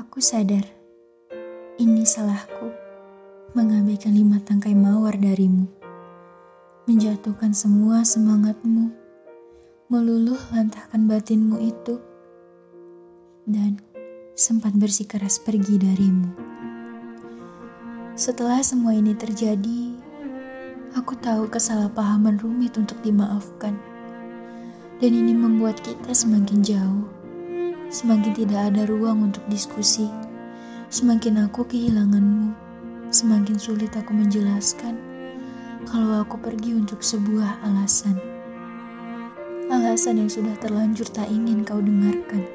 Aku sadar, ini salahku mengabaikan lima tangkai mawar darimu, menjatuhkan semua semangatmu, meluluh lantahkan batinmu itu, dan sempat bersikeras pergi darimu. Setelah semua ini terjadi, aku tahu kesalahpahaman rumit untuk dimaafkan. Dan ini membuat kita semakin jauh Semakin tidak ada ruang untuk diskusi, semakin aku kehilanganmu, semakin sulit aku menjelaskan kalau aku pergi untuk sebuah alasan. Alasan yang sudah terlanjur tak ingin kau dengarkan.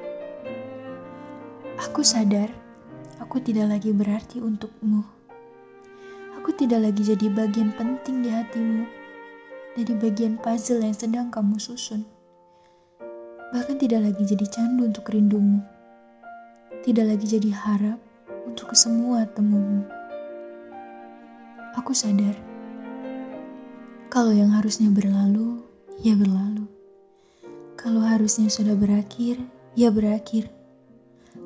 Aku sadar, aku tidak lagi berarti untukmu. Aku tidak lagi jadi bagian penting di hatimu, dari bagian puzzle yang sedang kamu susun bahkan tidak lagi jadi candu untuk rindumu, tidak lagi jadi harap untuk kesemua temumu. Aku sadar, kalau yang harusnya berlalu, ya berlalu. Kalau harusnya sudah berakhir, ya berakhir.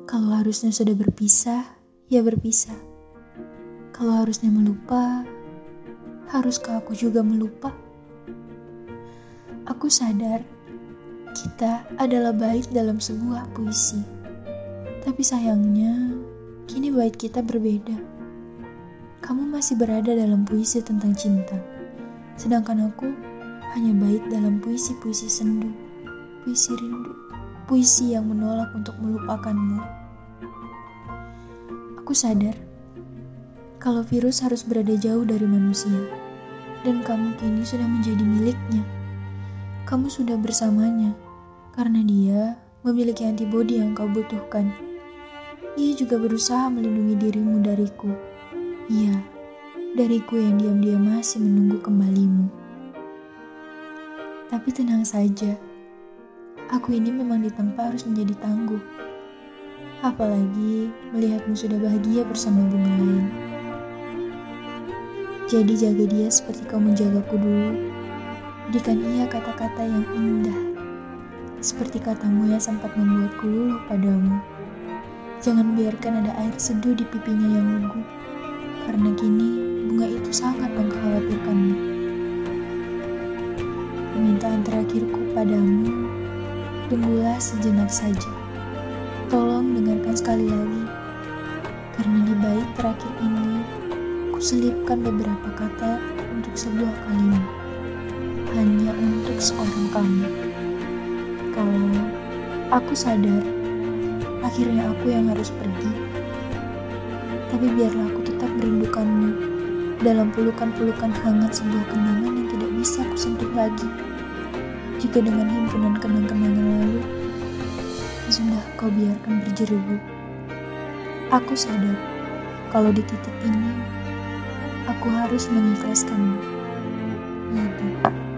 Kalau harusnya sudah berpisah, ya berpisah. Kalau harusnya melupa, haruskah aku juga melupa? Aku sadar kita adalah bait dalam sebuah puisi. Tapi sayangnya, kini bait kita berbeda. Kamu masih berada dalam puisi tentang cinta, sedangkan aku hanya bait dalam puisi-puisi sendu, puisi rindu, puisi yang menolak untuk melupakanmu. Aku sadar kalau virus harus berada jauh dari manusia, dan kamu kini sudah menjadi miliknya kamu sudah bersamanya karena dia memiliki antibodi yang kau butuhkan. Ia juga berusaha melindungi dirimu dariku. Iya, dariku yang diam-diam masih menunggu kembalimu. Tapi tenang saja, aku ini memang ditempa harus menjadi tangguh. Apalagi melihatmu sudah bahagia bersama bunga lain. Jadi jaga dia seperti kau menjagaku dulu. Berikan ia kata-kata yang indah, seperti katamu yang sempat membuatku luluh padamu. Jangan biarkan ada air seduh di pipinya yang lugu, karena kini bunga itu sangat mengkhawatirkanmu. Permintaan terakhirku padamu, tunggulah sejenak saja. Tolong dengarkan sekali lagi, karena di bait terakhir ini, kuselipkan beberapa kata untuk sebuah kalimat hanya untuk seorang kamu. Kalau aku sadar, akhirnya aku yang harus pergi. Tapi biarlah aku tetap merindukanmu dalam pelukan-pelukan hangat sebuah kenangan yang tidak bisa aku sentuh lagi. Jika dengan himpunan kenang-kenangan lalu, sudah kau biarkan berjerubu. Aku sadar kalau di titik ini, aku harus mengikhlaskanmu. Lagi.